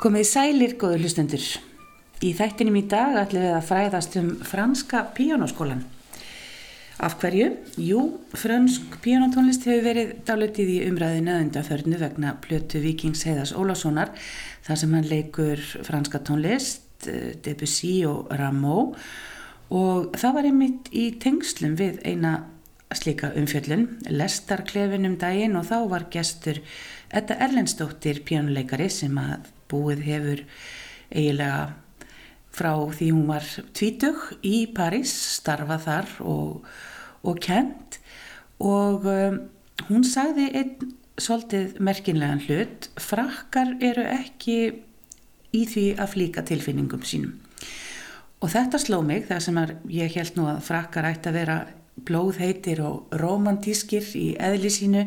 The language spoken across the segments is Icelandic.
Komið sælir góður hlustendur. Í þættinum í dag ætlum við að fræðast um franska píjónaskólan. Af hverju? Jú, fransk píjónatónlist hefur verið dálitið í umræðinu undanförnu vegna plötu Vikings Heiðars Ólássonar þar sem hann leikur franska tónlist, eh, Debussy og Rameau og það var einmitt í tengslum við eina slíka umfjöllun, lestarklefin um daginn og þá var gestur Edda Erlendstóttir píjónuleikari sem að búið hefur eiginlega frá því hún var tvítug í París, starfað þar og, og kent og um, hún sagði einn svolítið merkinlegan hlut, frakkar eru ekki í því að flíka tilfinningum sínum. Og þetta sló mig þar sem ég held nú að frakkar ætti að vera blóðheitir og romantískir í eðli sínu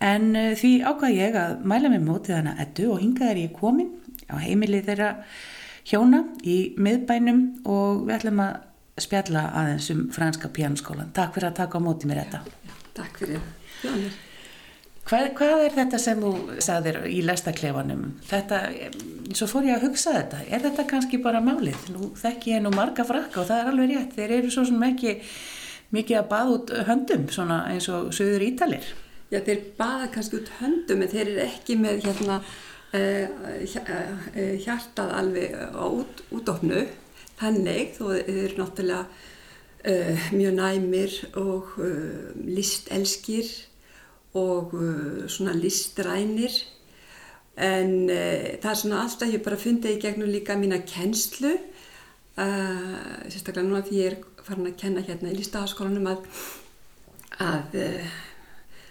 en uh, því ákvað ég að mæla mig mótið hana ettu og hingað er ég komin á heimilið þeirra hjóna í miðbænum og við ætlum að spjalla aðeins um franska pjánskólan. Takk fyrir að taka á mótið mér þetta. Já, takk fyrir það. Hvað, hvað er þetta sem þú sagðir í lestaklefanum? Þetta, svo fór ég að hugsa þetta. Er þetta kannski bara málið? Nú þekk ég nú marga frakka og það er alveg rétt. Þeir eru svo sem ekki mikið að baða út höndum svona eins og söður ítalir. Já, þeir baða kannski út höndum en þeir eru ekki með hérna Eh, eh, hjartað alveg á út, útofnu þannig þó þeir eru náttúrulega uh, mjög næmir og uh, listelskir og uh, svona listrænir. En það er svona alltaf ég bara fundið í gegnum líka mína kennslu. Sérstaklega núna því ég er farin að kenna hérna í listaháskólanum að að,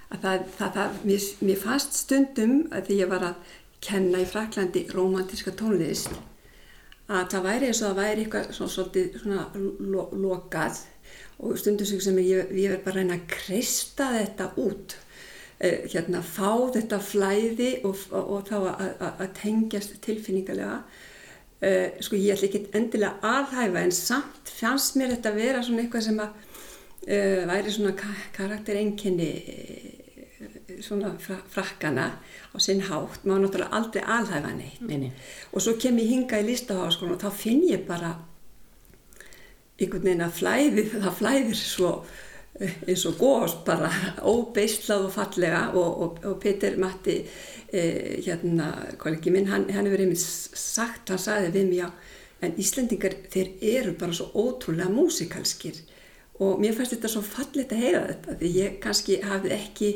að það, það, það mér, mér fannst stundum að því ég var að kenna í Fraklandi romantíska tónlist að það væri eins og það væri eitthvað svona, svona, svona lo, lokað og stundum sem ég, ég verð bara að reyna að kreista þetta út. Eh, hérna fá þetta flæði og, og, og þá að tengjast tilfinningarlega eh, sko ég ætla ekki endilega aðhæfa en samt fannst mér þetta vera svona eitthvað sem að eh, væri svona karakterenginni svona frakkana á sinn hátt, maður náttúrulega aldrei alhæfa neitt. Nei, nei. og svo kem ég hinga í listaháskólan og þá finn ég bara einhvern veginn að flæði, það flæðir svo eh, eins og góðs bara óbeislað og fallega. Og, og, og Peter Matti eh, hérna, kollegi minn, hann, hann hefur einmitt sagt, hann sagði við mér en Íslendingar þeir eru bara svo ótrúlega músikalskir. Og mér fannst þetta svo fallit að heyra þetta því ég kannski hafði ekki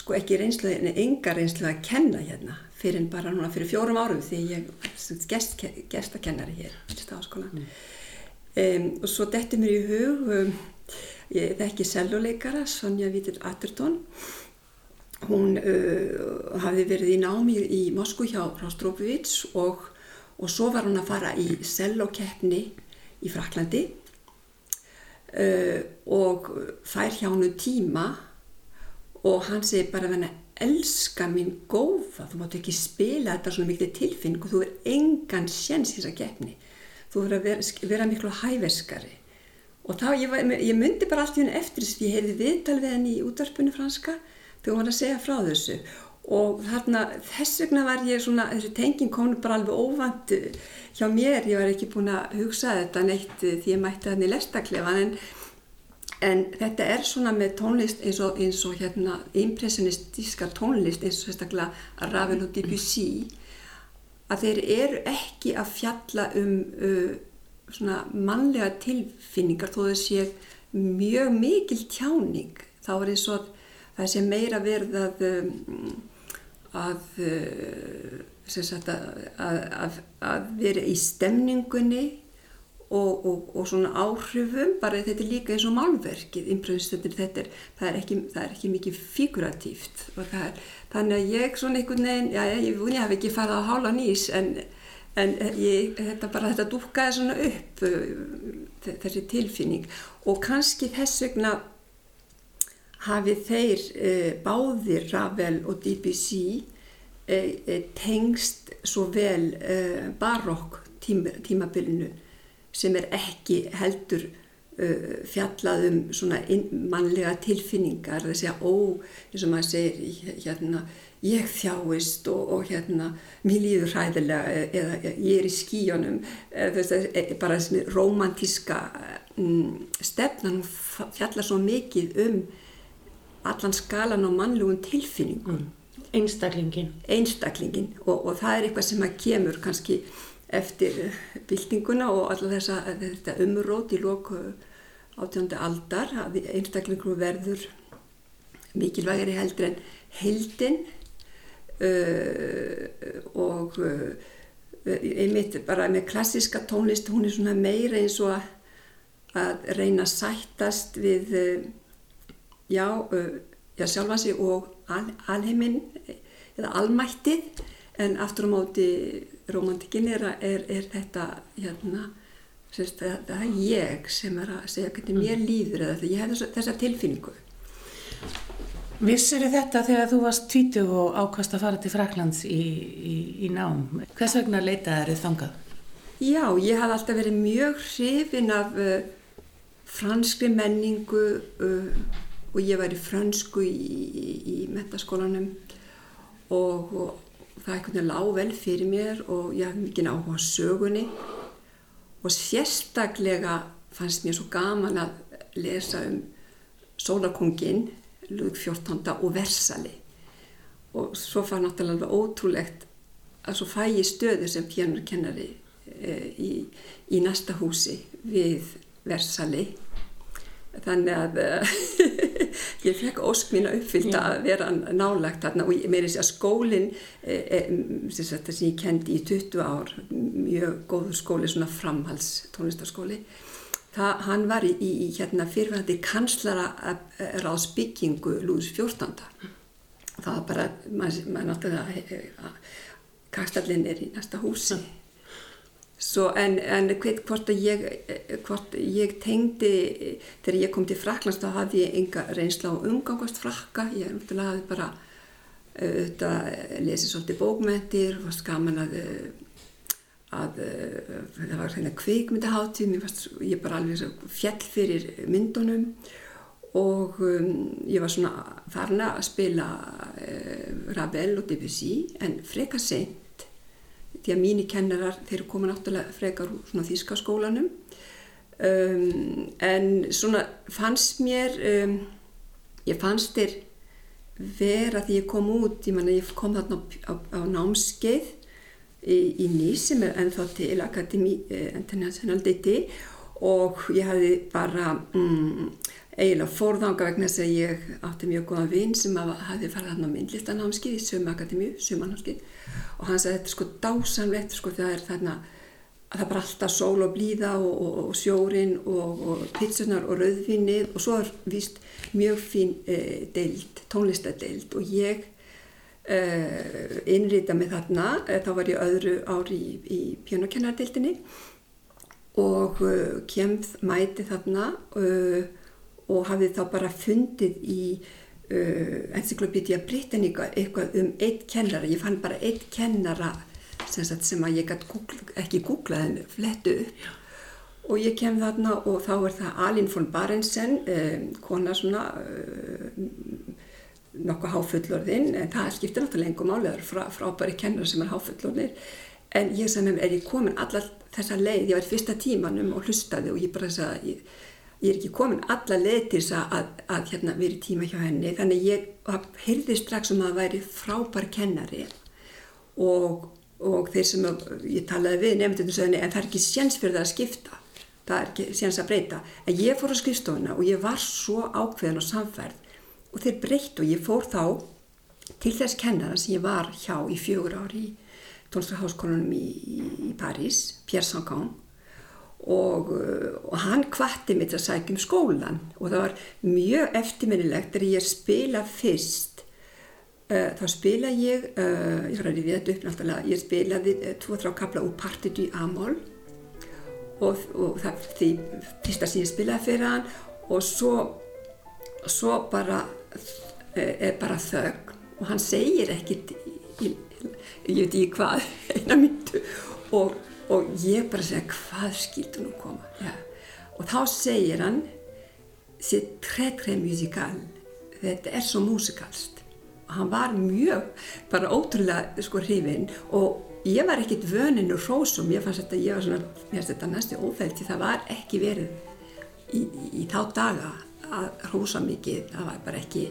sko ekki reynslu, en enga reynslu að kenna hérna fyrir bara núna fyrir fjórum árum því ég gest, gestakennari hér stafaskólan mm. um, og svo detti mér í hug um, ég þekki seljuleikara Sonja Vítil Atterton hún uh, hafi verið í námi í Moskú hjá Rostrópovits og, og svo var hún að fara í seljukeppni í Fraklandi uh, og fær hjá hennu tíma og hann segi bara að elska mín góða, þú mátt ekki spila þetta svona miklu tilfinning og þú er engan sjens í þessa gefni þú verður að vera, vera miklu hæveskari og þá ég, ég myndi bara allt í henni eftir þess að ég heyrði viðtal við henni í útvarpunni franska þegar hún var að segja frá þessu. Og þarna þess vegna var ég svona þessi tenging kom bara alveg óvand hjá mér, ég var ekki búin að hugsa þetta neitt því ég mætti þannig lestaklefa en En þetta er svona með tónlist eins og, eins og hérna impressionistískar tónlist eins og sérstaklega Ravel og Debussy að þeir eru ekki að fjalla um uh, svona mannlega tilfinningar þó þau sé mjög mikil tjáning. Þá er eins og það sé meira verð að um, að, uh, sagt, að, að, að vera í stemningunni og, og, og svona áhrifum bara þetta er líka eins og málverkið improvisatöndin þetta er, það er ekki, það er ekki mikið figuratíft er, þannig að ég svona einhvern veginn já ég vunni að hafa ekki farið á hála nýs en, en ég, þetta bara þetta dúkaði svona upp uh, þessi tilfinning. Og kannski þess vegna hafið þeir uh, báðir Ravel og Debussy uh, tengst svo vel barokk tíma, tímabilinu sem er ekki heldur uh, fjallað um svona mannlega tilfinningar þessi að ó, eins og maður segir hérna, ég þjáist og, og hérna, mér líður hræðilega eða, eða ég er í skíjónum eða bara þessi romantíska um, stefnan fjallar svo mikið um allan skalan á mannlegum tilfinningum mm. Einstaklingin. Einstaklingin og, og það er eitthvað sem að kemur kannski eftir byltinguna og alltaf þessa, þetta umrót í loku átjóndi aldar að einstaklingur verður mikilvægari heldur en heldin uh, og uh, einmitt bara með klassiska tónlist hún er svona meira eins og að, að reyna að sættast við uh, já, já sjálfa sig og al, alheiminn eða almættið en aftur á móti romantikinn er, er, er þetta hérna sérst, það er ég sem er að segja hvernig mér mm. líður eða ég hef þessa, þessa tilfinningu Vissir þetta þegar þú varst 20 og ákast að fara til Fraklands í, í, í nám? Hvers vegna leitaði þið þangað? Já, ég haf alltaf verið mjög hrifin af uh, franskri menningu uh, og ég var í fransku í, í metaskólanum og, og það einhvern veginn lág vel fyrir mér og ég hafði mikið áhuga á sögunni og sérstaklega fannst mér svo gaman að lesa um Sólarkongin, Lúð 14. og Versali og svo fann náttúrulega ótrúlegt að svo fæ ég stöðu sem pjánurkennari e, í, í næsta húsi við Versali þannig að eh, ég fekk ósk mín að uppfylta að vera nálagt þarna og mér er þess að skólinn e, e, sem ég kendi í 20 ár mjög góður skóli, svona framhals tónlistarskóli. Það, hann var í, í hérna fyrirvændi kanslara ráðsbyggingu Lúðs 14. það var bara, maður náttúrulega kastallinn er í næsta húsi Svo, en, en hvort ég, hvort ég tengdi, þegar ég kom til Fraklands þá hafði ég enga reynsla á umgangast frakka, ég hafði bara auðvitað lesið svolítið bókmentir, var skaman að, að það var hérna kvikmyndaháttíð, ég bara alveg fjell fyrir myndunum. Og um, ég var svona þarna að spila uh, Ravel og Debussy en freka seint því að mínir kennarar, þeir eru komið náttúrulega frekar úr þýskaskólanum um, en svona fannst mér um, ég fannst þér vera því ég kom út ég, manna, ég kom þarna á, á, á námskeið í, í Nýs sem er ennþá til Akademi eh, International DT og ég hafði bara um, eiginlega fórðanga vegna þess að ég átti mjög góða vinn sem hafði farið þarna á myndlistanámskið í Sömu Akademíu, Sömanámskið og hann sagði þetta er sko dásanlegt sko það er þarna að það bara alltaf sól og blíða og, og, og sjórin og, og pitsunar og rauðvinnið og svo er vist mjög fín eh, deild, tónlistadeild. Og ég eh, innrýta mig þarna, eh, þá var ég öðru ári í, í pjónakennardeildinni og eh, kemð mæti þarna og og hafði þá bara fundið í uh, Encyclopedia Britannica eitthvað um eitt kennara, ég fann bara eitt kennara sem, sagt, sem að ég Google, ekki googlað en flettu upp. Og ég kem þarna og þá er það Alin von Barensen, um, kona svona um, nokkuð háfullorðinn, en það skiptir náttúrulega engum álegar frá, frábæri kennar sem er háfullorðir, en ég sem er ég komin allar þessa leið, ég var í fyrsta tímanum og hlustaði og ég bara þess að ég ég er ekki komin alla leið til þess að, að, að hérna, vera í tíma hjá henni. Þannig ég heyrði strax um að það væri frábær kennari og, og þeir sem ég talaði við nefndunum sögni en það er ekki séns fyrir það að skipta. Það er ekki séns að breyta. En ég fór á skrifstofuna og ég var svo ákveðin á samferð og þeir breytt og ég fór þá til þess kennara sem ég var hjá í fjögur ári í tónstraháskólanum í, í, París, Pierre Sancan Og, og hann kvatti mig til að sækja um skólan og það var mjög eftirminnilegt þegar ég spila fyrst uh, þá spila ég uh, ég ræði við þetta upp náttúrulega. Ég spilaði uh, tvo-þrá kapla úr partitu í Amol og, og það því fyrsta sem ég spilaði fyrir hann. Og svo svo bara er bara þögg og hann segir ekkert ég veit ekki hvað eina myndu og og ég bara segja hvað skildu nú koma? Ja. og þá segir hann c'est très très musical. Þetta er svo musikalst og hann var mjög bara ótrúlega sko hrifin og ég var ekkit vönin og hrósum. Ég fannst þetta, ég var svona, mér finnst þetta næstu óþægt það var ekki verið í, í, í þá daga að hrósa mikið, það var bara ekki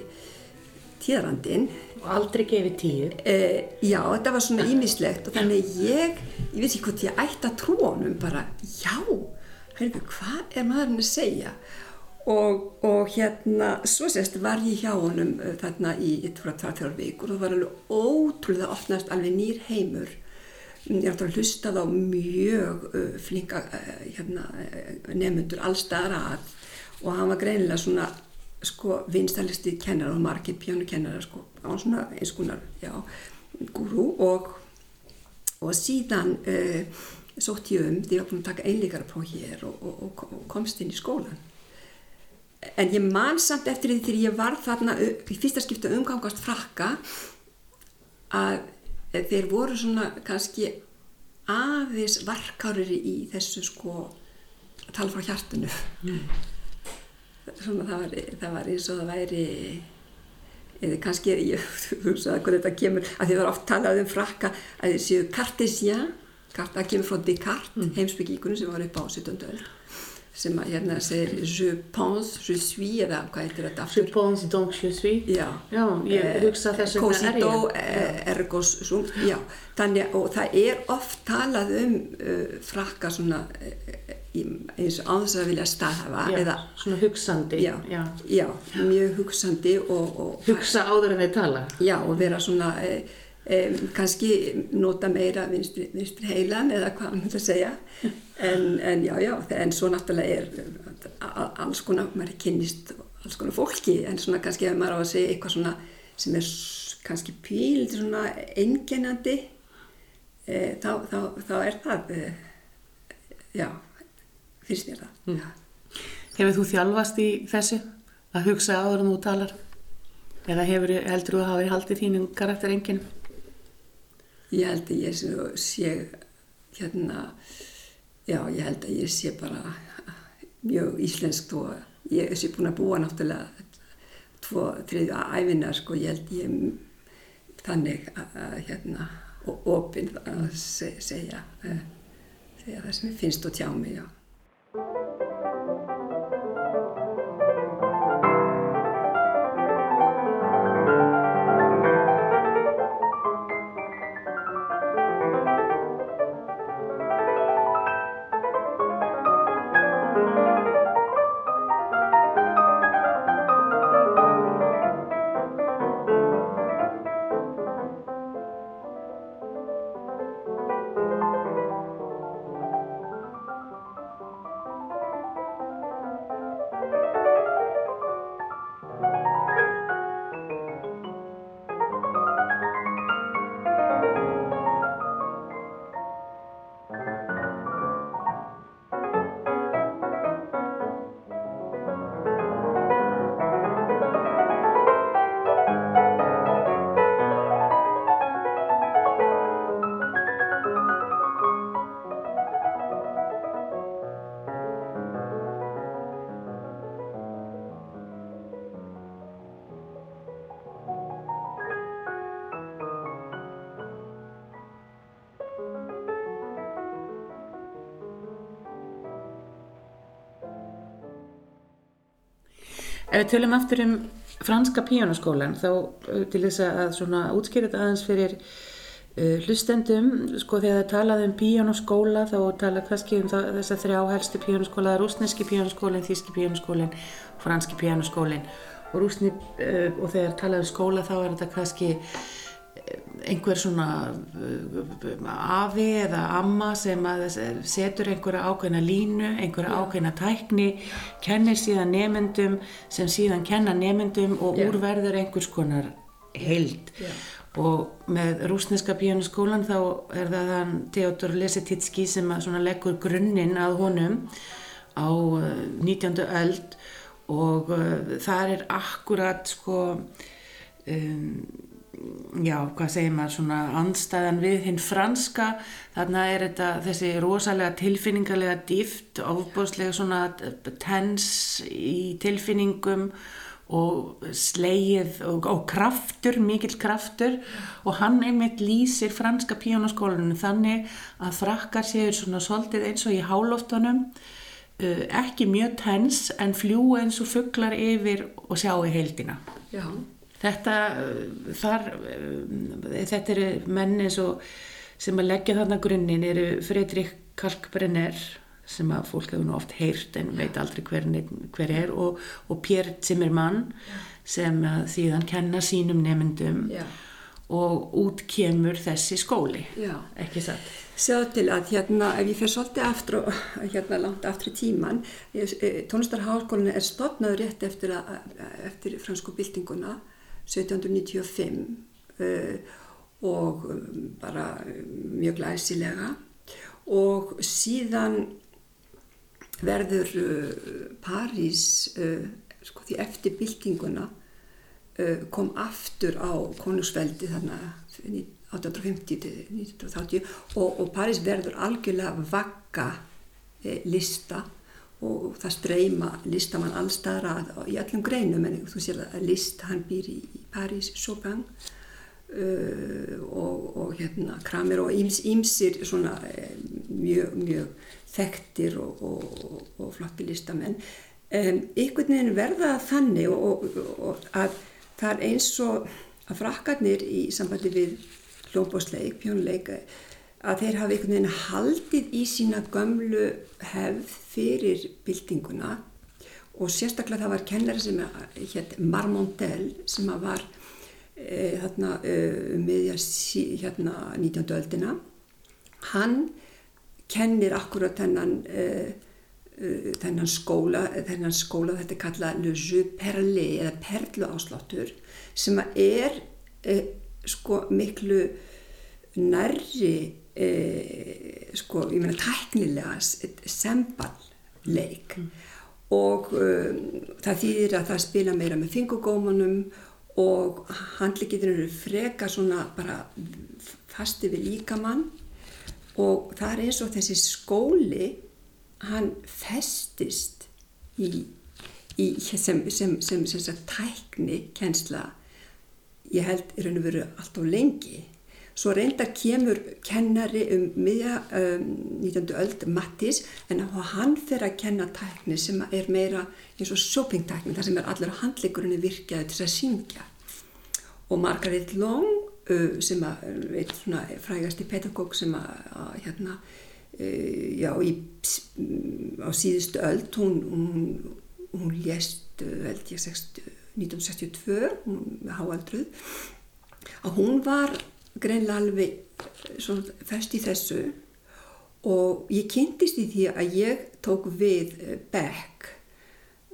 tíðrandinn aldrei gefið tíu. Eh, já, þetta var svona ímislegt og þannig ég, ég veit ekki hvort ég ætti að trúa honum bara, já, heyrðu, hvað er maðurinn að segja? Og, og hérna, svo sérst var ég hjá honum uh, þarna í, ég trúi að það var þrjár vikur og það var alveg ótrúlega opnast alveg nýr heimur. Ég er alltaf hlustað á mjög uh, flinka uh, hérna, nefnundur allstaðar að og hann var greinilega svona sko vinstalisti kennar og margir pjánukennarar sko á svona eins konar, já, gúru og, og síðan uh, sótt ég um því ég var búin að taka einleikara próf hér og, og, og komst inn í skólan en ég man samt eftir því þegar ég var þarna í fyrsta skipta umgangast frakka að þeir voru svona kannski aðeins varkárir í þessu sko að tala frá hjartinu svona það var, það var eins og það væri eða kannski ég hugsaði hvað þetta kemur að það var oft talað um frakka að þið séu kartesien það kemur frá Descartes, mm. heimsbyggingunum sem var upp á 17. öll sem að hérna segir je pense, je suis eða hvað heitir þetta Je pense donc je suis. Já, Já, ég hugsa þess vegna er Cosito ég. ergos sum, já, þannig og það er oft talað um uh, frakka svona uh, í- eins og áðins að vilja staðhafa Já, eða, svona hugsandi. já, já. mjög hugsandi og, og Hugsa áður en þeir tala. já, og vera svona e, e, kannski nota meira vinstri, vinstri heilan eða hvað hann vil segja en, en já, já, en svo náttúrulega er alls konar, maður er kynnist alls konar fólki, en svona kannski ef maður á að segja eitthvað svona sem er kannski píl svona einkennandi e, þá, þá, þá er það e, já, finnst mér það já. Hefur þú þjálfast í þessu að hugsa áður en þú talar? Eða hefur, heldur þú að hafa verið haldið þínum karakterengin? Ég held að ég sé, hérna, já ég held að ég sé bara mjög íslensk og ég sé búin að búa náttúrulega tvo, þriðju æfina sko, ég held ég þannig að, hérna, og opinn að se, segja, eh, segja það sem ég finnst og tjá mig, já. Ef við tölum aftur um franska píjónaskólan þá uh, til þess að svona útskýra þetta aðeins fyrir uh, hlustendum, sko þegar það talaði um píjónaskóla þá tala kannski um það, þessa þrjá helstu píjónaskóla, rúsneski píjónaskólin, þíski píjónaskólin, franski píjónaskólin og rúsni uh, og þegar talaði um skóla þá er þetta kannski einhver svona afi eða amma sem setur einhverja ákveðna línu, einhverja ákveðna tækni, kennir síðan nemyndum sem síðan kenna nemyndum og Já. úrverður einhvers konar heild. Já. Og með rúsneska píjónaskólan þá er það hann Theodor Lesetitski sem leggur grunninn að honum á uh, 19. öld og uh, þar er akkurat sko um, já, hvað segir maður, svona andstæðan við hinn franska, þarna er þetta þessi rosalega tilfinningarlega dýft, ofbúslega svona tens í tilfinningum og sleið og, og kraftur, mikill kraftur og hann einmitt lýsir franska píjónaskólanum þannig að frakkar séur svona svolítið eins og í hálóftunum uh, ekki mjög tens en fljú eins og fugglar yfir og sjá í heildina. Já. Þetta, uh, þar, uh, þetta eru menni sem að leggja þarna grunninn eru Fredrik Kalkbrenner sem að fólk hefur nú oft heyrt en veit aldrei hver, hver er og, og Pér Zimmermann sem síðan kenna sínum nefndum Já. og út kemur þessi skóli Já. ekki satt Sjáðu til að hérna, ef ég fer svolítið aftur, hérna langt aftur í tíman, e, tónlistarháskólinu er stopnaður rétt eftir, að, eftir fransku byltinguna 1795 uh, og um, bara mjög glæsilega. Og síðan verður uh, París uh, sko því eftir byltinguna uh, kom aftur á konungsveldi þannig 1850 til 1930 og, og París verður algjörlega vakka eh, lista og það streyma listamann allstæðra í allum greinum en þú sér að list hann býr í, París, Chopin uh, og, og hérna Kramer og íms, ímsir svona eh, mjög, mjög þekktir og, og, og flotti listamenn. Um, einhvern veginn verða þannig að það er eins og að frakkarnir í sambandi við hljómbósleik, pjónleik að þeir hafa einhvern veginn haldið í sína gömlu hefð fyrir byltinguna og sérstaklega það var kennari sem hétt Marmondel sem var e, þarna e, meðja hérna 19. öldina hann kennir akkurat þennan e, þennan skóla þennan skóla þetta er kallað le jeu perlé eða perlu ásláttur sem er sko miklu nærri e, sko, ég meina tæknilega semballeik mm. og um, það þýðir að það spila meira með fingugómanum og handlikitur eru freka svona bara fasti við líkamann og það er eins og þessi skóli hann festist í, í sem, sem, sem, sem tækni kjensla ég held í raun og veru alltaf lengi. Svo reyndar kemur kennari um miðja um, 19. öld, Mattis, en hann fyrir að kenna tækni sem er meira eins og shoppingtækni, þar sem er allir handleikurinn virkaði til að syngja. Og Margaret Long, sem veit svona, frægast í pedagóg sem að, hérna, já, í, á síðustu öld, hún, hún, hún lést, held ég, 60 1962, hún var háaldruð, að hún var greinlega alveg eh, fest í þessu. Og ég kynntist í því að ég tók við eh, Beck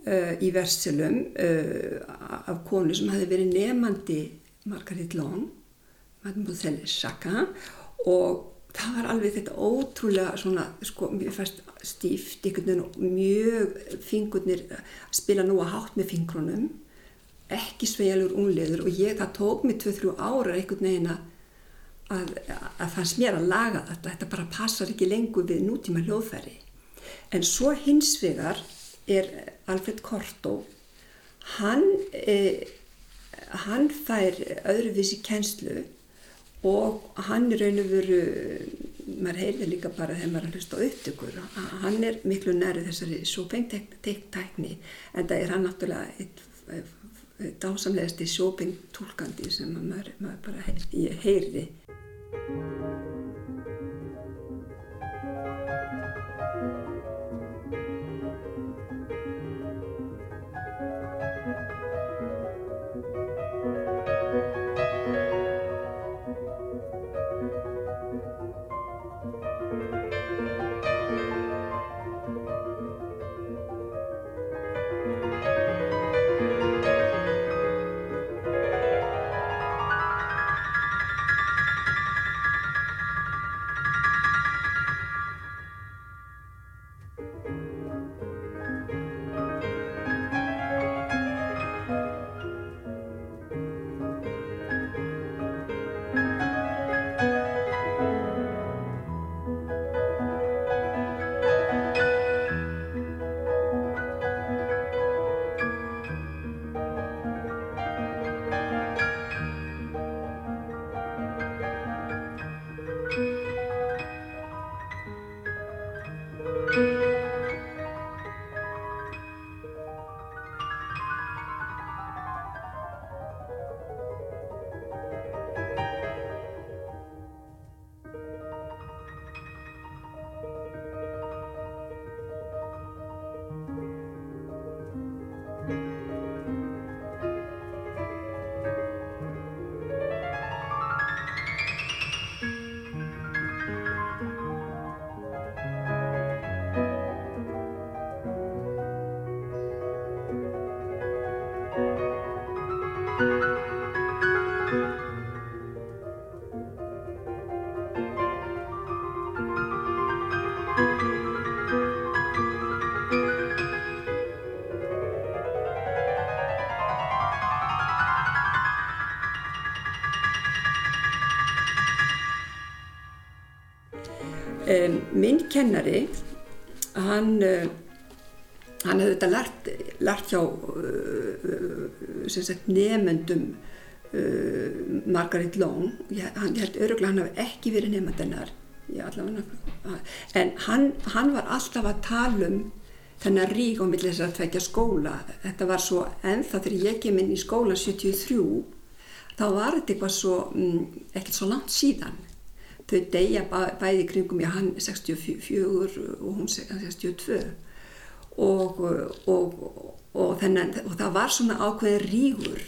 uh, í Verselum uh, af konu sem hefði verið nefandi Margaret Long, Mademoiselle Chacun. Og það var alveg þetta ótrúlega svona, sko, mér fannst stíft, mjög fingurnir spila nú að hátt með fingrunum ekki sveigalur unleður og ég það tók mig 2-3 ára einhvern veginn að, að fannst mér að laga þetta þetta bara passar ekki lengur við nútíma hljóðfæri. En svo hins vegar er Alfred Kortó hann eh, hann fær öðruvísi kennslu og hann er raun og veru maður heyrði líka bara þegar maður hlusta á upptökur hann er miklu nærið þessari svo pengtækni en það er hann náttúrulega dásamlegasti sjóping tólkandi sem maður, maður bara heyri um, kennari hann uh, hann hefði þetta lært, lært hjá uh, sagt, nefnendum uh, Margaret Long. Ég, hann, ég held öruglega hann hafi ekki verið nefnendennar en hann, hann var alltaf að tala um þennan rík á millir þess að tvekja skóla. Þetta var svo ennþá þegar ég kem inn í skóla 73 þá var þetta eitthvað svo mm, ekkert svo langt síðan þau deyja bæ, bæði kringum ég hann 64 og hún 62 og, og, og, þennan, og það var svona ákveðin ríkur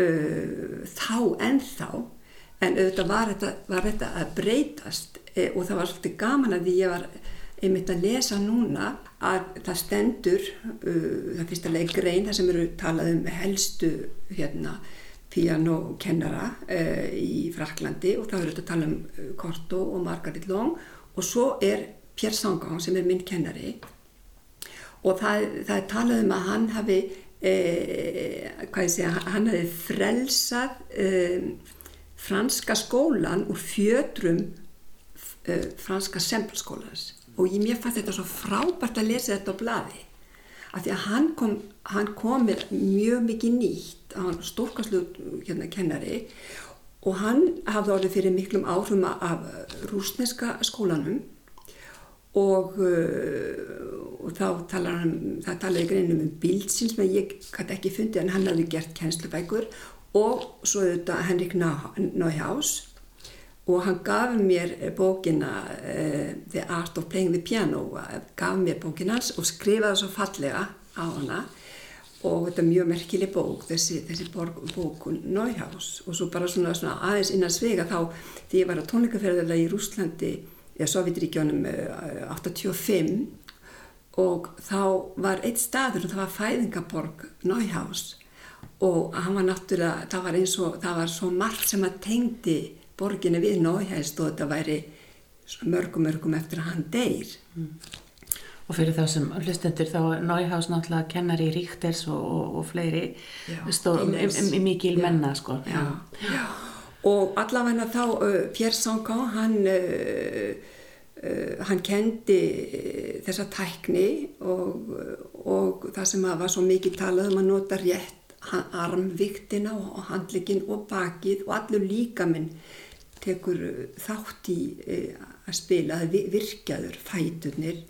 uh, þá ennþá en auðvitað var þetta, var þetta að breytast e, og það var svolítið gaman að því ég var einmitt að lesa núna að það stendur uh, það fyrsta leik grein þar sem eru talað um helstu hérna pianokennara uh, í Fraklandi og þá eru þetta að tala um uh, Korto og Margaret Long. Og svo er Pierre Sangang sem er minn kennari. Og það, það er talað um að hann hafi eh, hvað ég segja, hann hafi frelsað eh, franska skólan úr fjötrum uh, franska semplskólans og ég mér fannst þetta svo frábært að lesa þetta á bladi af því að hann kom, hann kom með mjög mikið nýtt hann stórkaslu hérna kennari og hann hafði orðið fyrir miklum áhrifum af rúsneska skólanum og, uh, og þá talar hann, það talaði greinum um bildsins sem ég hætti ekki fundið en hann hafði gert kennslubækur og svo auðvitað Henrik Neuhaus og hann gaf mér bókina uh, The Art of Playing the Piano gaf mér bókina hans og skrifaði svo fallega á hana og þetta er mjög merkileg bók þessi, þessi bók Neuhaus. Og svo bara svona, svona aðeins innan svega þá því ég var á tónleikaferðarlega í Rúslandi eða Sovjetríkjónum uh, 85 og þá var eitt staður og það var fæðingaborg Neuhaus. Og hann var náttúrulega, það var eins og það var svo margt sem að tengdi borginni við Nóihæst og þetta væri mörgum mörgum eftir að hann deyr. Mm. Og fyrir það sem hlustendur þá Nóihæst náttúrulega kennar í Ríkters og, og, og fleiri um, um, um mikil menna sko. Já, já. og allavegna þá uh, Pierre Sancan hann uh, Uh, hann kendi þessa tækni og, og það sem var svo mikið talað um að nota rétt armviktina og handlikinn og bakið og allur líkaminn tekur þátt í að spila, virkjaður fæturnir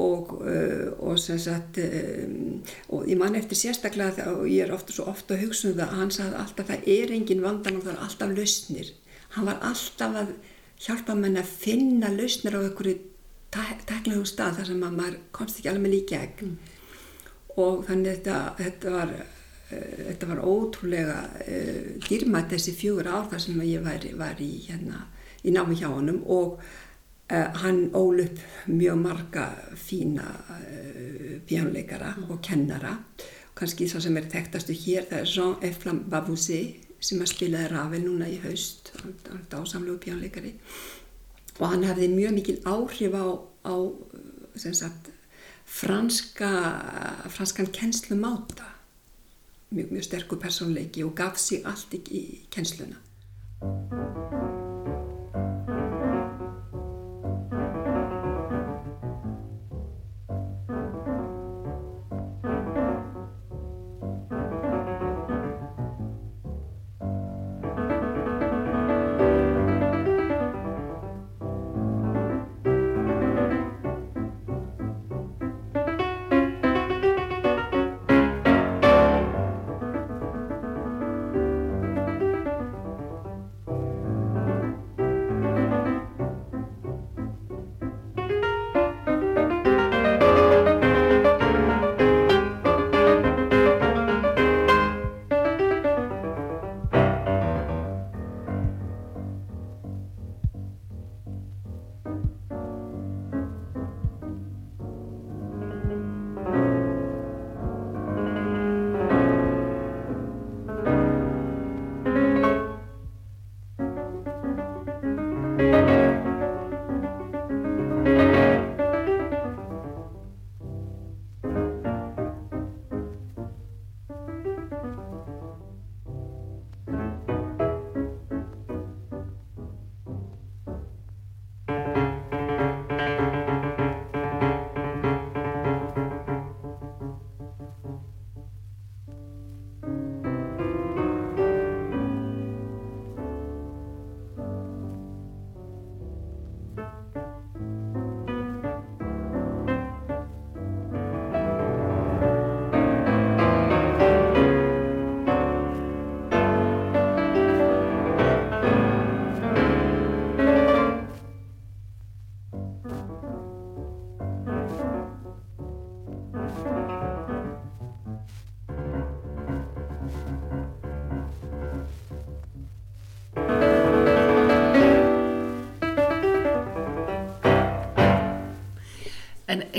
og, uh, og sem sagt um, og ég man eftir sérstaklega og ég er ofta svo ofta að hugsa um það að hann sagði alltaf það er engin vandan og það er alltaf lausnir. Hann var alltaf að hjálpa mann að finna lausnir á einhverju teknilegu stað þar sem maður komst ekki alveg líka ekki mm. og þannig þetta, þetta var Eh, þetta var ótrúlega uh, dýrmætt þessi fjögur ár þar sem ég var, var í, hérna, í námi hjá honum. Og hann ól upp mjög marga fína uh, pjánuleikara mm. og kennara kannski það sem er þekktastu hér það er Jean-Eflam Bavouzé sem að spilaði Ravel núna í haust dásamlegu pjánuleikari og hann hefði mjög mikil áhrif á, á sagt, franska franskan kennslumáta mjög, mjög sterkur personleiki og gaf sig allt í, í kennsluna.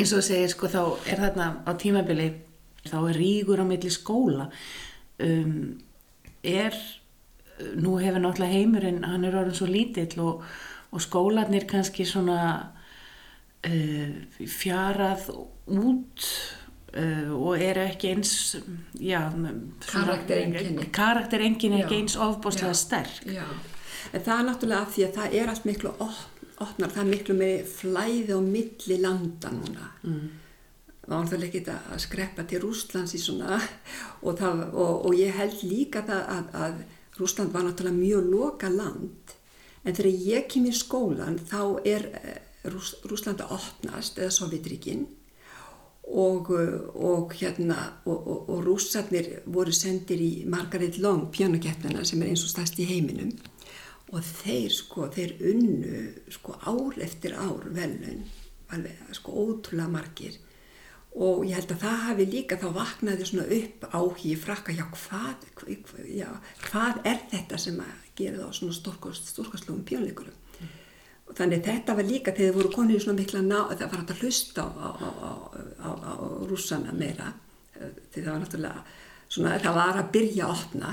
Eins og segir sko þá er þarna á tímabili þá er ríkur á milli skóla um, er nú hefur náttúrulega heimurinn hann er orðin svo lítill og, og skólanir kannski svona uh, fjarað út uh, og eru ekki eins já, Karaktereinkenni. karakterengin er ekki eins ofbóðslega Já. sterk Já, en það er náttúrulega af því að það er allt miklu op- opnar, það er miklu með flæði á milli landa núna. Mm. Það var náttúrulega ekki að skreppa til Rústlands í svona og, það, og, og ég held líka það að, að Rústland var náttúrulega mjög loka land en þegar ég kem í skólan þá er eh, Rúss, Rúsland að opnast eða Sovjetríkin og, og hérna og, og, og rússarnir voru sendir í Margaret Long pjánukeppnina sem er eins og stærst í heiminum og þeir sko, þeir unnu sko ár eftir ár velun, alveg sko ótrúlega margir. Og ég held að það hafi líka þá vaknaði svona upp áhugi frakka, já hvað, já, hvað er þetta sem að gera þá svona stórkastlugum pjónleikurum og þannig þetta var líka þegar þið voru konið í svona mikla ná, það var hægt að hlusta á, á, á, á, rússana meira. Því það var náttúrulega svona, það var að byrja að opna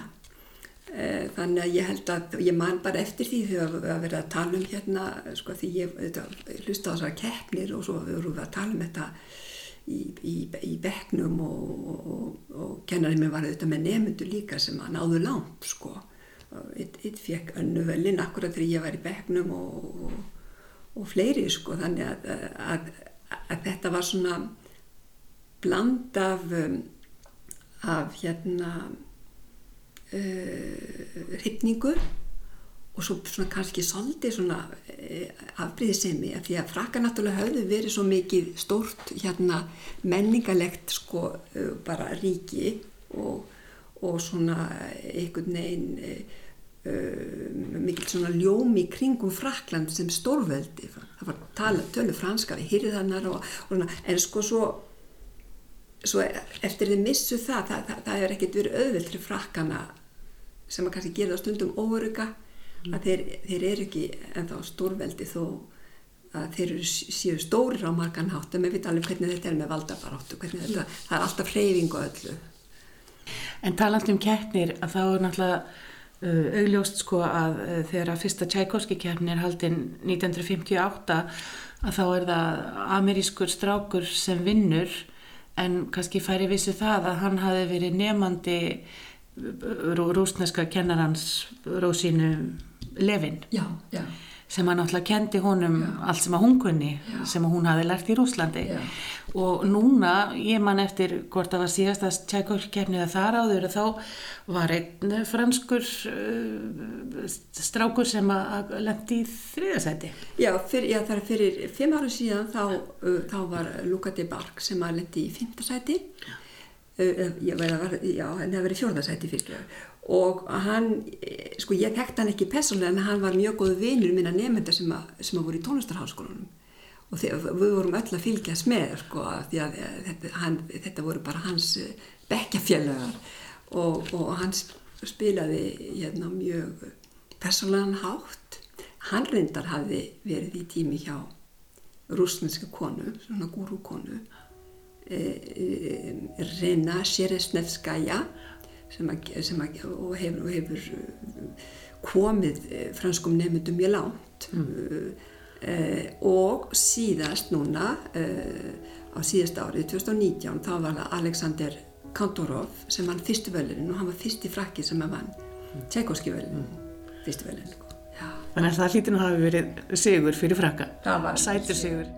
þannig að ég held að ég man bara eftir því þegar við að vera að tala um hérna sko því ég hlusta á þessar keppnir og svo vorum við að tala um þetta í, í, í bekknum og, og, og, og kennarinn minn var auðvitað með nefndu líka sem að náðu langt sko. Eitt, fekk önnu velin akkurat þegar ég var í og, og fleiri sko. Þannig að, að, að þetta var svona bland af um, af hérna uh, hrifningu og svo svona kannski svolítið svona uh, afbríðisemi af því að frakka náttúrulega höfðu verið svo mikið stórt hérna menningalegt sko uh, bara ríki og, og svona einhvern veginn mikil svona ljómi kringum Frakland sem stórveldi. Það var tala, tölu franska við hýrðanar og, og svona, en sko svo svo eftir þið missu það það, það, það er ekkert verið auðvilt fyrir frakkana sem að kannski gera það stundum óöruga mm. að þeir, þeir eru ekki ennþá stórveldi þó að þeir eru síðu stórir á margan hátt en við veitum alveg hvernig þetta er með valdabaráttu hvernig þetta, það er alltaf freyfing og öllu En taland um keppnir að þá er náttúrulega uh, augljóst sko að uh, þegar að fyrsta Tchaikovsky keppni er haldinn 1958 að þá er það amerískur strákur sem vinnur en kannski færi vissu það að hann hafi verið nefandi rúsneska kennarans Rósínu Levin já, já. sem hann náttúrulega kendi honum Já. allt sem að hún kunni Já. sem hún hafi lært í Rúslandi Já. og núna, ég man eftir hvort það var síðast að tjækólkefnið að þar áður þá var einn franskur uh, strákur sem að lendi í þriðasæti Já, fyr, já, það er fyrir fimm ára síðan þá, uh, þá var Luka de Barg sem að lendi í fymtasæti uh, ég verði að já, en það verið fjórðasæti fyrst og hann, eh, sko ég þekkt hann ekki personlega en hann var mjög góð vinur minna nefnda sem, að- sem að voru í tónlistarháskólanum. Og þegar, við vorum öll að fylgjast með sko, því að eh, þetta, hann, þetta voru bara hans eh, bekkjafélagar og, og hann sp- spilaði hérna mjög persónlegan hátt. Hann reyndar hafði verið í tími hjá rúsneska konu, svona gúrúkonu. e, Rena Sjeresnevskaja sem að, sem að og hefur, og hefur uh, komið eh, franskum nefndum mjög langt. Mm. og síðast núna á síðast árið 2019 þá var það Alexander Kantorov sem vann fyrstu völunin og hann var fyrsti frakki sem að vann Tchaikovsky völunin fyrstu völunin sko. Þannig að það hlýtur nú hafi verið sigur fyrir frakka. Það var sætur sigur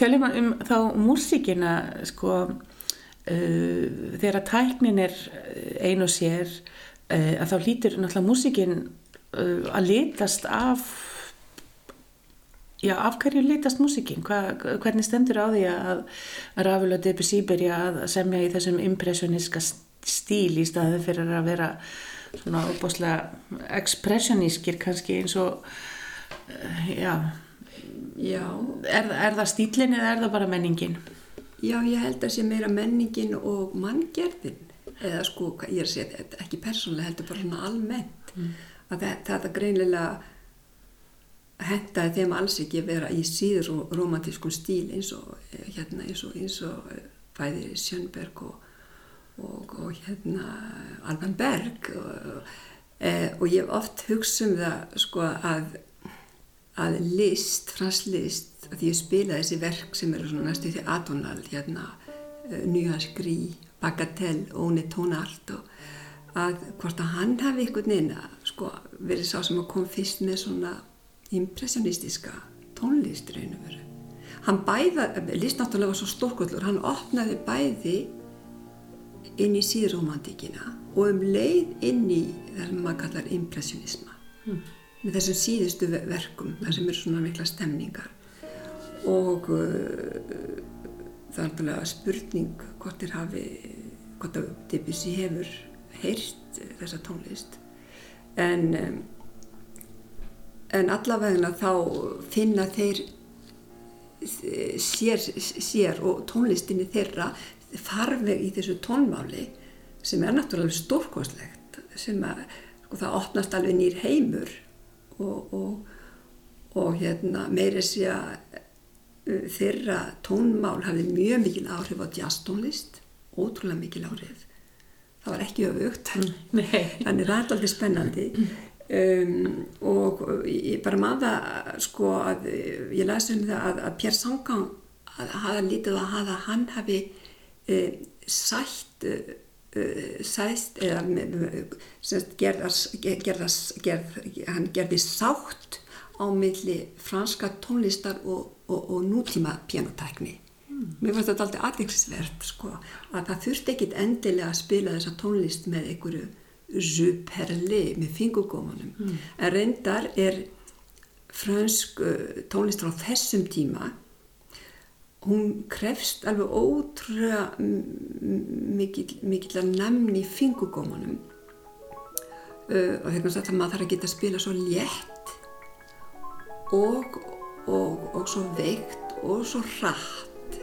Já. Tölum um þá músíkina sko uh, þegar tæknin er ein og sér uh, að þá hlýtur náttúrulega músíkin uh, að litast af já, af hverju litast músíkin? Hva, hvernig stendur á því að Ravel og Debussy byrja að semja í þessum impressioniska stíl í staði fyrir að vera svona óbúslega expressionískir kannski eins og uh, já Já. Er, er það stílinn eða er það bara menningin? Já, ég held að sé meira menningin og manngerðin eða sko, ég er að segja þetta ekki persónulega heldur bara svona almennt mm. að þetta, þetta greinilega hendaði þeim alls ekki að vera í síður og romantískun stíl eins og hérna eins og, eins og bæði Sjönberg og, og, og hérna Alban Berg og, og ég hef oft hugsað um það sko að að list, fransk list, að ég spila þessi verk sem eru svona næstu því atonal, hérna, uh, Nyaskri, Bagatell, Óni Tónart og að hvort að hann hafi einhvern veginn að sko verið sá sem að kom fyrst með svona impressionistiska tónlist raun og veru. Hann bæða, list náttúrulega var svo stórkvöldur, hann opnaði bæði inn í síðromantíkina og um leið inn í það sem maður kallar impressionisma. Mm með þessum síðustu verkum þar sem eru svona mikla stemningar. Og uh, það er náttúrulega spurning hvort þér hafi hvort að Debussy hefur heyrt þessa tónlist. En um, en allavegna þá finna þeir sér, sér og tónlistinni þeirra farveg í þessu tónmáli sem er náttúrulega stórkoslegt sem að sko, það opnast alveg nýr heimur og, og, og hérna, meiri sé að uh, þeirra tónmál hafði mjög mikil áhrif á jazztónlist, ótrúlega mikil áhrif. Það var ekki öfugt, mm. þannig það er alltaf spennandi um, og ég bara maða sko að ég lasi um það að, að Pér Sangang hafa lítið að hafa hann hafi uh, sætt uh, Uh, sæst eða gerðas, gerðas, gerð, hann gerði sátt á milli franska tónlistar og, og, og nútíma pianotækni mm. mér fannst þetta alltaf aðeinsverð sko, að það þurfti ekkit endilega að spila þessa tónlist með einhverju juperli með fingugómanum mm. en reyndar er fransk uh, tónlist frá þessum tíma hún krefst alveg ótrúlega mikill að nefni í fingugómanum uh, og þegar það maður þarf að geta að spila svo létt og, og, og svo veikt og svo rætt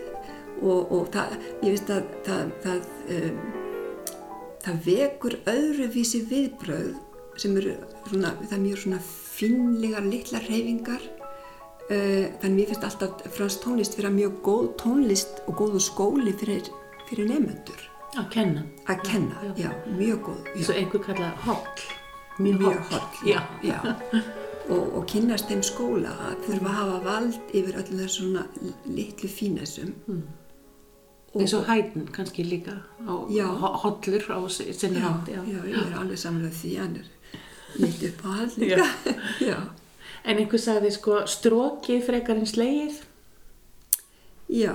og, og það, ég veist að það, það, um, það vekur öðruvísi viðbröð sem eru svona, það mjög svona finlegar litla reyfingar þannig mér finnst alltaf fransk tónlist vera mjög góð tónlist og góðu skóli fyrir, fyrir nefnendur að kenna, að kenna, já, já, mjög góð svo einhver kalla holl. Mjög, mjög holl já. Já. og, og kynast þeim skóla að þurfa að hafa vald yfir öllu þessu svona litlu fínessum mm. eins og hætn kannski líka. Á, hollur á sinni hátt já, ég er alveg samlega því hann er litt upp á hall líka. Já En einhver sagði sko strókið frekar en slegið? Já.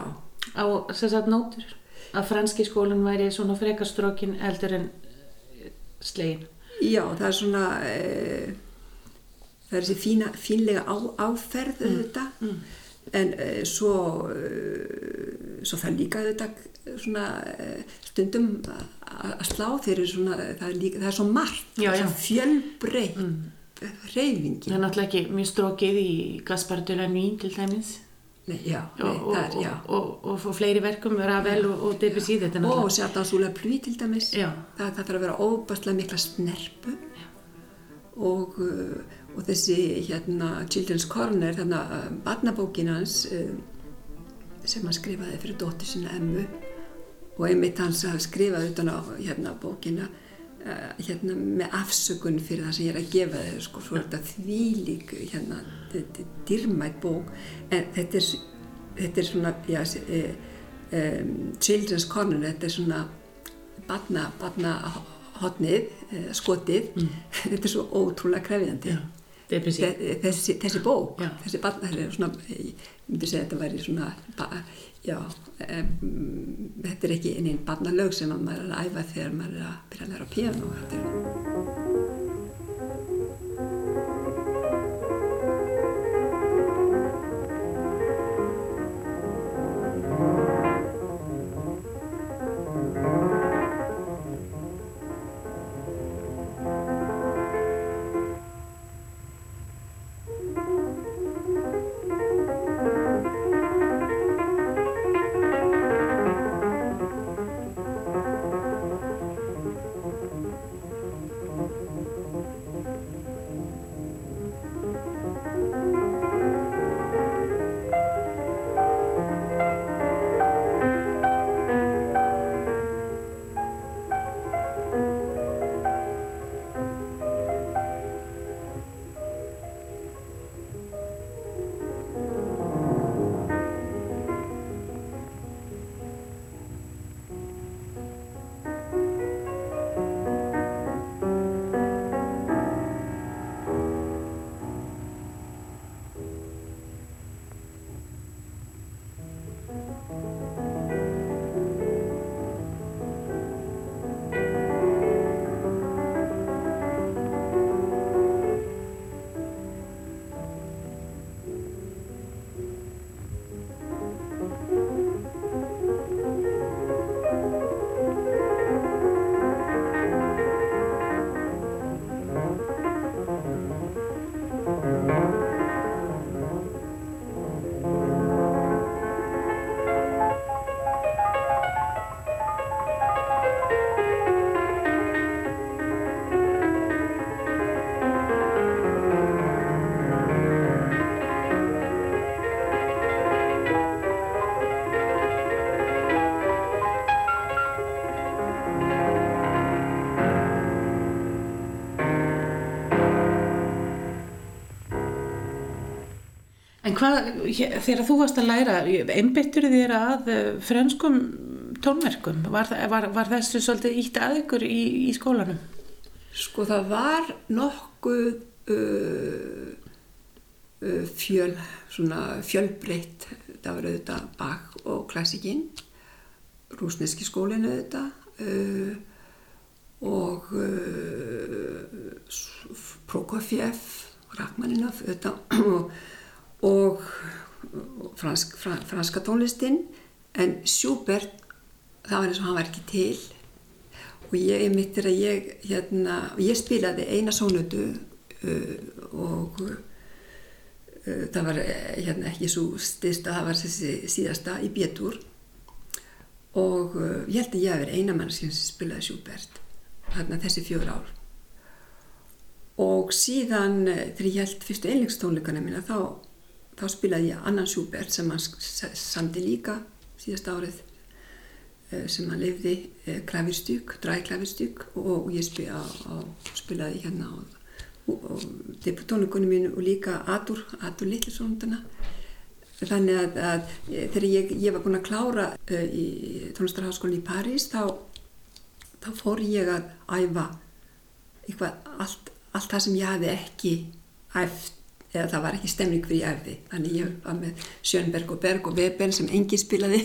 Á að nótur? Að franski skólinn væri svona frekar strókin eldur en eh, slegin? Já, það er svona, e, það er þessi fína, fínlega á, áferð mm. þetta. Mm. En e, svo, e, svo það líka þetta svona stundum að slá þeirri svona, það er, líka, það er svo margt, það er svo fjölbreytt. Mm reyfingin. Það er náttúrulega ekki mjög strókið í Gaspar de la Nuit til dæmis. Nei, já, nei, og, það er, já. Og, og, og fleiri verkum, Ravel og Debussy, þetta er náttúrulega. Og Sjáttan Súla Plúi til dæmis. Já. Það, það þarf að vera óbærslega mikla snerpu og uh, þessi hérna Children's Corner, þannig að uh, barnabókin hans uh, sem hann skrifaði fyrir dóttir sinna Emmu og einmitt hans að skrifaði utan á hérna bókina hérna, með afsökun fyrir það sem ég er að gefa þau sko, svo er þetta þvílík hérna, þetta er dyrmætt bók. En þetta er, þetta er svona já, um, Children's Corner þetta er svona batna, batna hotnið, skotið. Mm. þetta er svo ótrúlega krefjandi. Þe- þessi, þessi bók, Já. þessi barna, þessi svona, ég myndi segja að þetta væri svona, já, um, þetta er ekki einin barnalög sem að maður er að æfa þegar maður er að byrja að læra á píano. En hvað, þegar þú varst að læra, einbyttur þér að eh, frönskum tónverkum, var, var, var þessu svolítið ítt að ykkur í, í skólanum? sko það var nokkuð uh, uh, fjöl, fjölbreytt, það var auðvitað Bach og klassikinn, rúsneski skólinn auðvitað uh, og Prokofjev, Rachmaninov auðvitað og, og fransk, fra, franska tónlistinn en Schubert það var eins og hann var ekki til. Og ég mittir að ég hérna, ég spilaði eina sónutu uh, og uh, það var eh, hérna ekki svo styrsta, það var þessi síðasta í Bétur og uh, ég held að ég hef verið eina mann sem spilaði Schubert þarna þessi fjör ár. Og síðan eh, þegar ég held fyrstu einleikstónleikana mína þá, þá spilaði ég annan Schubert sem hann samdi líka síðasta árið eh, sem hann lifði klavirstykk, dræklavirstykk og, og ég spil, á, spilaði hérna á, á deputónugunum mínu og líka Adur, Adur Littlisóndana þannig að, að þegar ég, ég var búin að klára uh, í tónlistarháskólinni í París þá, þá fór ég að æfa eitthvað allt, allt það sem ég hafi ekki æft eða það var ekki stemning fyrir ég æfði þannig ég var með Sjönberg og Berg og Weber sem engi spilaði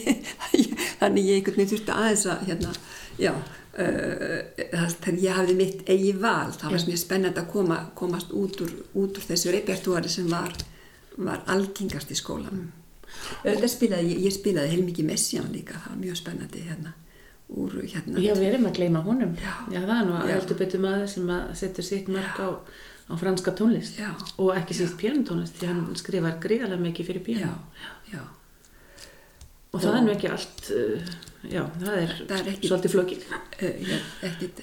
þannig ég einhvern veginn þurfti aðeins að hérna, já uh, þegar ég hafði mitt eigi val það var mjög spennand að koma, komast út úr, út úr þessu repertúari sem var, var algengast í Þetta spilaði, ég, ég spilaði heilmikið Messian líka, það var mjög spennandi hérna úr hérna Já, við erum að gleyma honum. Já. Já, það er nú Já. heldur betur maður sem að setur sitt mörg á, á franska tónlist. Já. Og ekki síst pianotónlist, því hann skrifar gríðarlega mikið fyrir já, Og það er nú ekki allt, uh, já, það er, Það er ekki- svolítið uh, já ekkert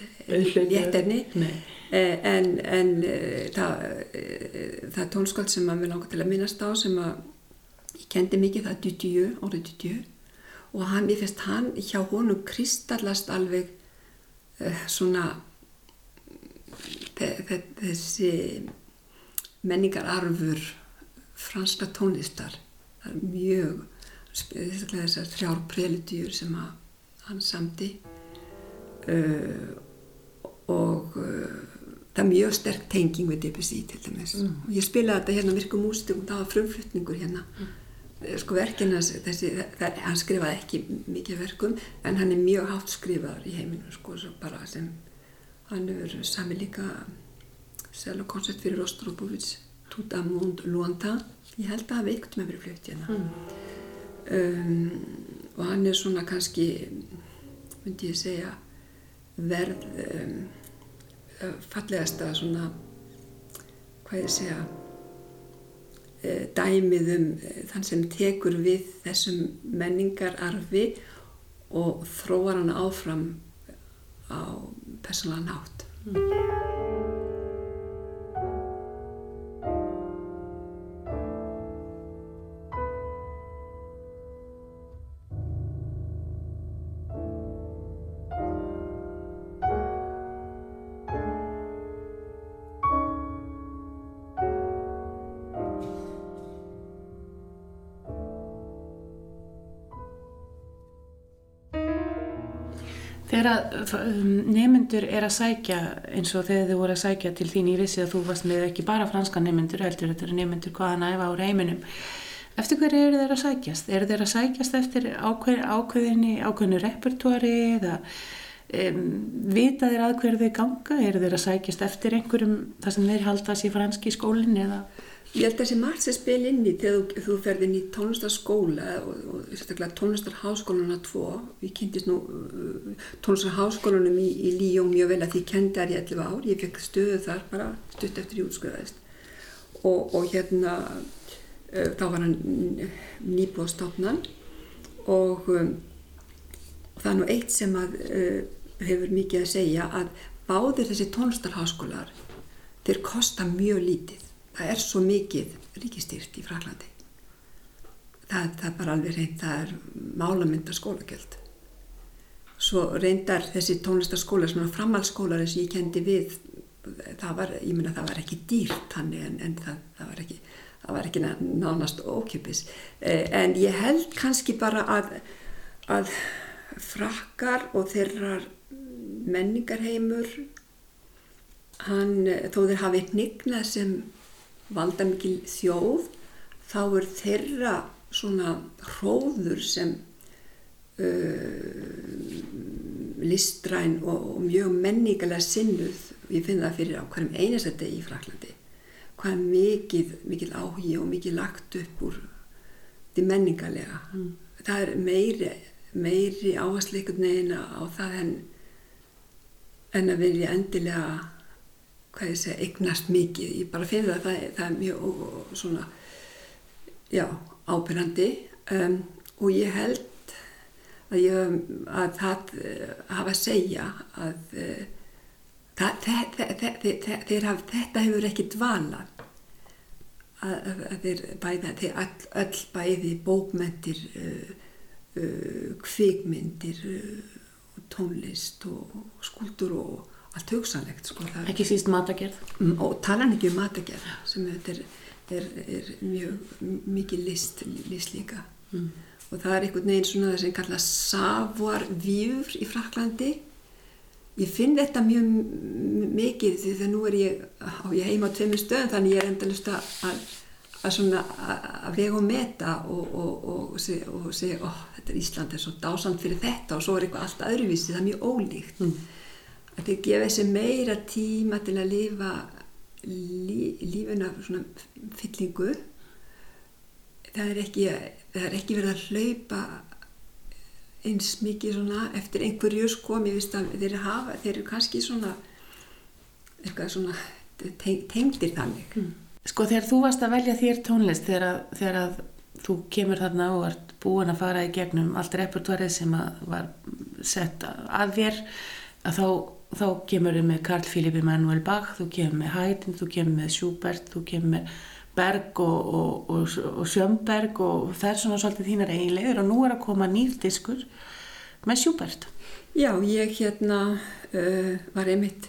Nei. Eh, en, en uh, það, uh, það tónskáld sem að mér langar til að minnast á sem að ég kendi mikið, það er Dudieu, orðið Dudieu og hann, ég finnst hann hjá honum kristallast alveg svona þessi menningararfur franska tónlistar það er mjög þessar þrjár preludjur sem að hann samdi uh, og uh, það er mjög sterk tenging við Debussy til dæmis mm. og ég spilaði þetta hérna virkum mústum og það var frumflutningur hérna mm. sko verkinn hans þessi, það, hann skrifaði ekki mikið verkum en hann er mjög hátt skrifaður í heiminu sko bara sem hann hefur sami líka selokonsert fyrir Rostropovits Tout à monde lointain ég held að það veikt með verið flutt hérna mm. um, og hann er svona kannski myndi ég segja verð um, fallegasta svona hvað ég segja e, dæmið um e, þann sem tekur við þessum menningararfi og þróar hann áfram á personlega nátt mm. Nemyndur er að sækja eins og þegar þið voru að sækja til þín í vissi að þú varst með ekki bara franska nemyndur heldur, þetta eru nemyndur hvaðan æfa á reiminum. Eftir hverju eru þeir að sækjast? Eru þeir að sækjast eftir ákveð, ákveðinni, ákveðinu repertóri eða um, vita þeir að hverju þeir ganga? Eru þeir að sækjast eftir einhverjum þar sem þeir halda sér franski í skólinn eða... Ég held að sé margt sem spil inn í þegar þú, þú ferði inn í tónlistarskóla og, og sérstaklega tónlistarháskóluna 2. Við kynntist nú uh, tónlistarháskólanum í, í Líó mjög vel að því kendi þar í 11 ár. Ég fekk stöðu þar bara stutt eftir ég útskrifaðist. Og, og hérna uh, þá var hann nýbúðstofnan og um, það er nú eitt sem að uh, hefur mikið að segja að báðir þessi tónlistarháskólar þeir kosta mjög lítið það er svo mikið ríkistýrt í Fraklandi það, það er bara alveg reynd það er málamynda skólagjöld svo reyndar þessi tónlistarskólar sem er framhaldsskólar eins og ég kendi við það var, ég menna það var ekki dýrt þannig en, en það, það var ekki það var ekki nánast ókjöpis eh, en ég held kannski bara að að frakkar og þeirra menningarheimur hann þó þeir hafi nignað sem valdamikil þjóð þá er þeirra svona hróður sem uh, listræn og, og mjög menningalega sinnuð ég finn það fyrir á hverjum einastætti í Fraklandi hvað er mikið, mikið áhugi og mikið lagt upp úr því menningalega mm. það er meiri, meiri áhersleikurinn á það en, en að vilja endilega hvað ég segja, eignast mikið. Ég bara finn það að það, það er mjög svona já, ábyrgandi um, og ég held að ég að það hafa að segja að uh, það, þeir hafa þetta hefur ekki dvalað. Að, að þeir bæða þeir all, all bæði bókmyndir uh, uh, kvikmyndir tónlist og skúldur og allt hugsanlegt sko, ekki síst matagerð. Mm, og tala ekki um matagerð sem er, er, er mjög mikið list, list líka. Mm. og það er einhvern veginn svona sem kalla vivre í Fraklandi ég finn þetta mjög mikið því þegar nú er ég á ég heima á tveimur stöðum þannig ég er endalust að að svona að vega og meta og, og, og, og segja oh, þetta er Ísland er svo dásand fyrir þetta. Og svo er eitthvað allt öðruvísi það er mjög ólíkt. Mm að þið gefa þessi meira tíma til að lifa lí, lífuna svona fyllingu. Það er ekki það er ekki verið að hlaupa eins mikið svona eftir einhverju sko, mér finnst að þeir, hafa, þeir eru kannski svona eitthvað svona tengdir þannig. Mm. Sko þegar þú varst að velja þér tónlist þegar að, þegar að þú kemur þarna og ert búin að fara í gegnum allt repertoarið sem var sett að þér að þá þá kemur þau með Karl Philipp Emanuel Bach, þú kemur með Haydn, þú kemur með Schubert, þú kemur með Berg og, og, og, og Sjömberg og það er svona svolítið þínar eiginlegur og nú er að koma nýrdiskur með Schubert. Já, ég hérna uh, var einmitt,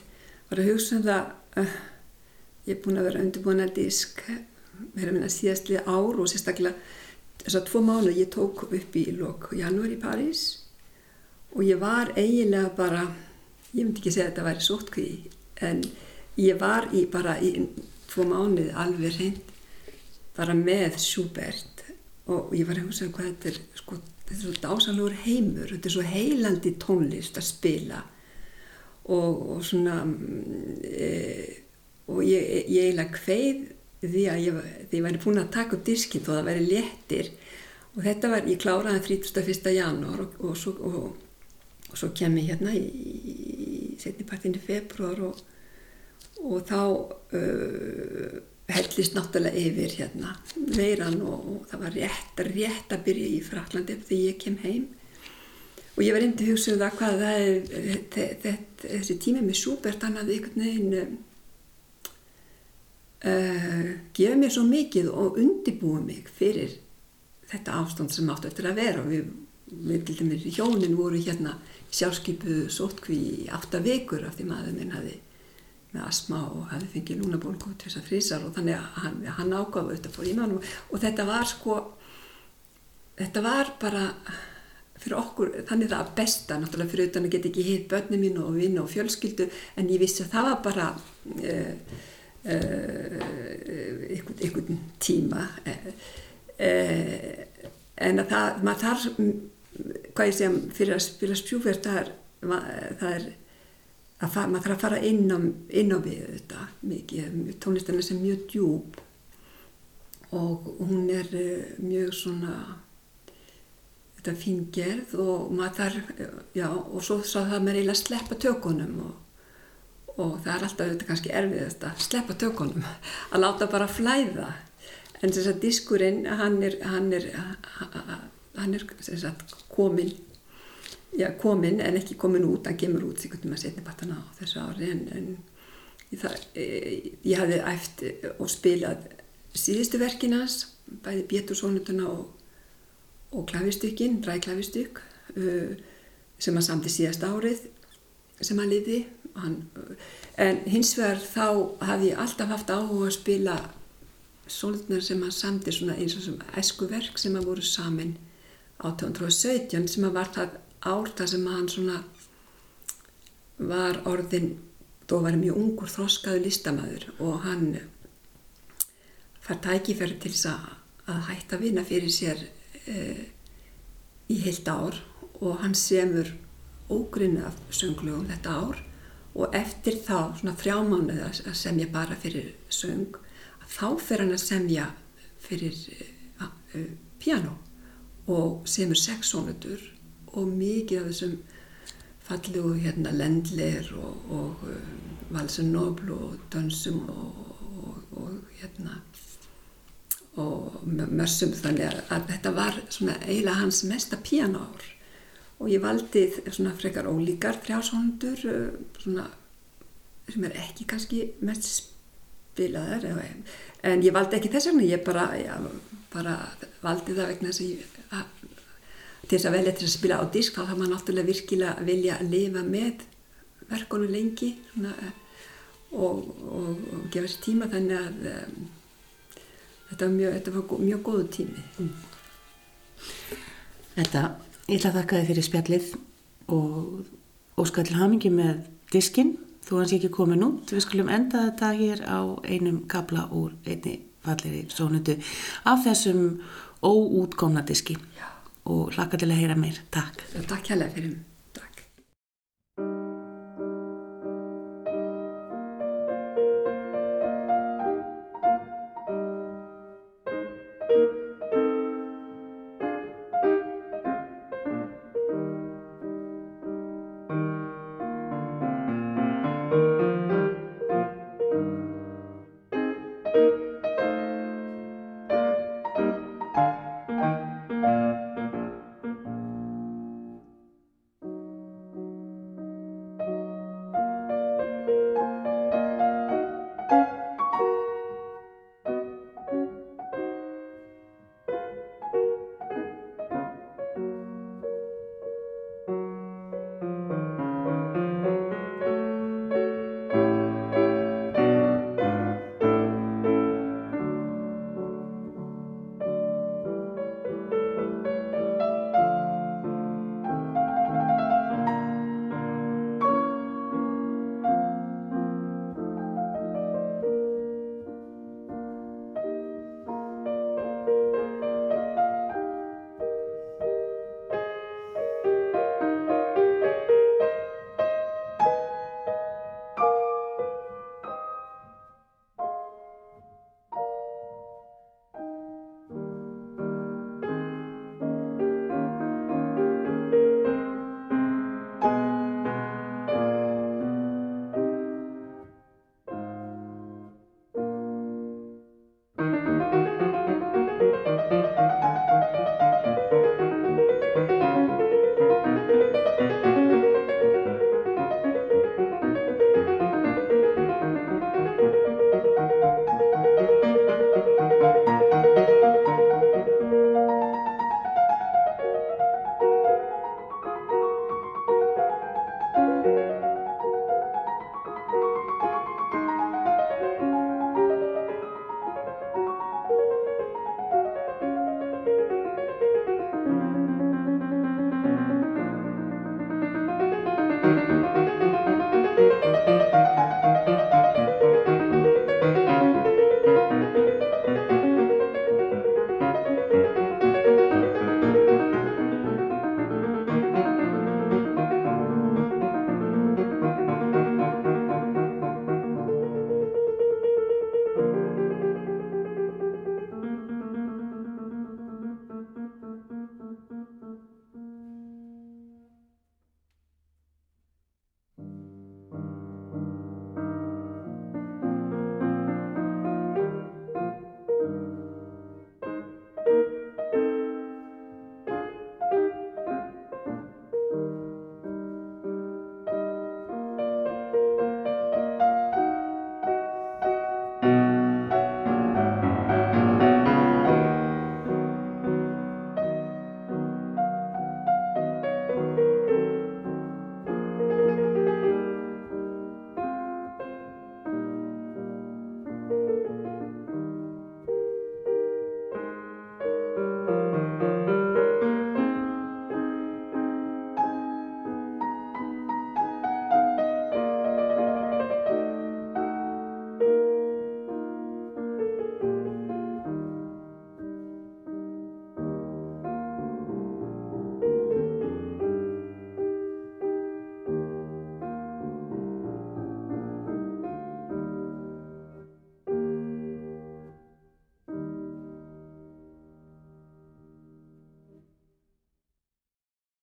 var að hugsa um það, uh, ég er búin að vera undirbúin að disk, verður minna síðastlið ár og sérstaklega þess að tvo mánu ég tók upp í lok janúar í París og ég var eiginlega bara ég myndi ekki segja að þetta væri sótkví en ég var í bara í tvo mánuði alveg reynd bara með Schubert og ég var að hugsa hvað þetta er sko, þetta er svo dásalúr heimur þetta er svo heilandi tónlist að spila og, og svona e, og ég, ég eiginlega kveið því að ég, því ég væri búin að taka upp diskin þó það væri léttir og þetta var, ég kláraði 31. janúar og, og, svo, og svo kem ég hérna í, í setnipartinni februar og þá uh, hellist náttúrulega yfir hérna veiran og, og það var rétt, rétt að byrja í Fraklandi þegar ég kem heim. Og ég var indi hugsað um það hvað það er þessi tími með Schubert hann hafði einhvern veginn uh, gefið mér svo mikið og undibúið mig fyrir þetta ástand sem áttu eftir að vera. Og við, við til dæmis hjónin voru hérna sjálfskeipu sótkví í átta vikur af því maður minn hafi með asma og hafi fengið lúnabólku til þess að frísar og þannig að hann, hann ágafa auðvitað fór í mannum og þetta var sko þetta var bara fyrir okkur, þannig það að besta náttúrulega fyrir auðvitað að geta ekki hitt börnum mín og vinna og fjölskyldu en ég vissi að það var bara uh, uh, einhvern tíma uh, en að það, maður þarf hvað ég segja fyrir að spila spjúverð það er, það er að það, maður þarf að fara inn á, inn á við þetta mikið, tónlistan er mjög djúb og hún er mjög svona þetta fingerð og maður þarf, já, og svo sá það að maður eiginlega sleppa tökunum og, og það er alltaf þetta kannski erfiðast að sleppa tökunum, að láta bara flæða. En þess að diskurinn hann er hann er, hann er sagt, komin já, komin en ekki komin út hann kemur út því hvernig maður setni battana á þessu ári en, en það, e, ég hafði æft og spilað síðustu verkinans bæði Bétursónutuna og, og klæfistykkin, ræklæfistykk uh, sem að samti síðast árið sem að liði hann, en hins vegar þá hafði ég alltaf haft áhuga að spila sólutnar sem að samti eins og sem eskuverk sem að voru samin á 2017 sem að var það ár það sem að hann svona var orðin þó var mjög ungur þroskaðu listamæður og hann fær tækifæri til þess að, að hætta að vinna fyrir sér e, í heilt ár og hann semur ógrinna sönglugum þetta ár og eftir þá svona þrjá mánuði að semja bara fyrir söng þá fer hann að semja fyrir uh, uh, piano og semur sexsónutur og mikið af þessum fallegu hérna lendleir og, og uh, valsum nobl og dönsum og, og, og hérna og mössum þannig að, að þetta var svona eiginlega hans mesta pianoár og ég valdi svona frekar ólíkar þrjásónundur svona sem er ekki kannski mest spilaðar en ég valdi ekki þess vegna ég bara, já, bara valdi það vegna þess að til þess að velja til að spila á disk þá þarf maður náttúrulega virkilega að vilja að lifa með verkonu lengi svona, og, og, og gefa sér tíma þannig að um, þetta var mjög, mjög góðu tími. Mm. Þetta, ég ætla að þakka þið fyrir spjallið og óskall hamingi með diskin þú hans ekki komin út, við skulum enda þetta hér á einum kabla úr einni falleri sónutu af þessum óútkomna diski og hlaka til að heyra mér. Takk. Takk hjálpa fyrir mig.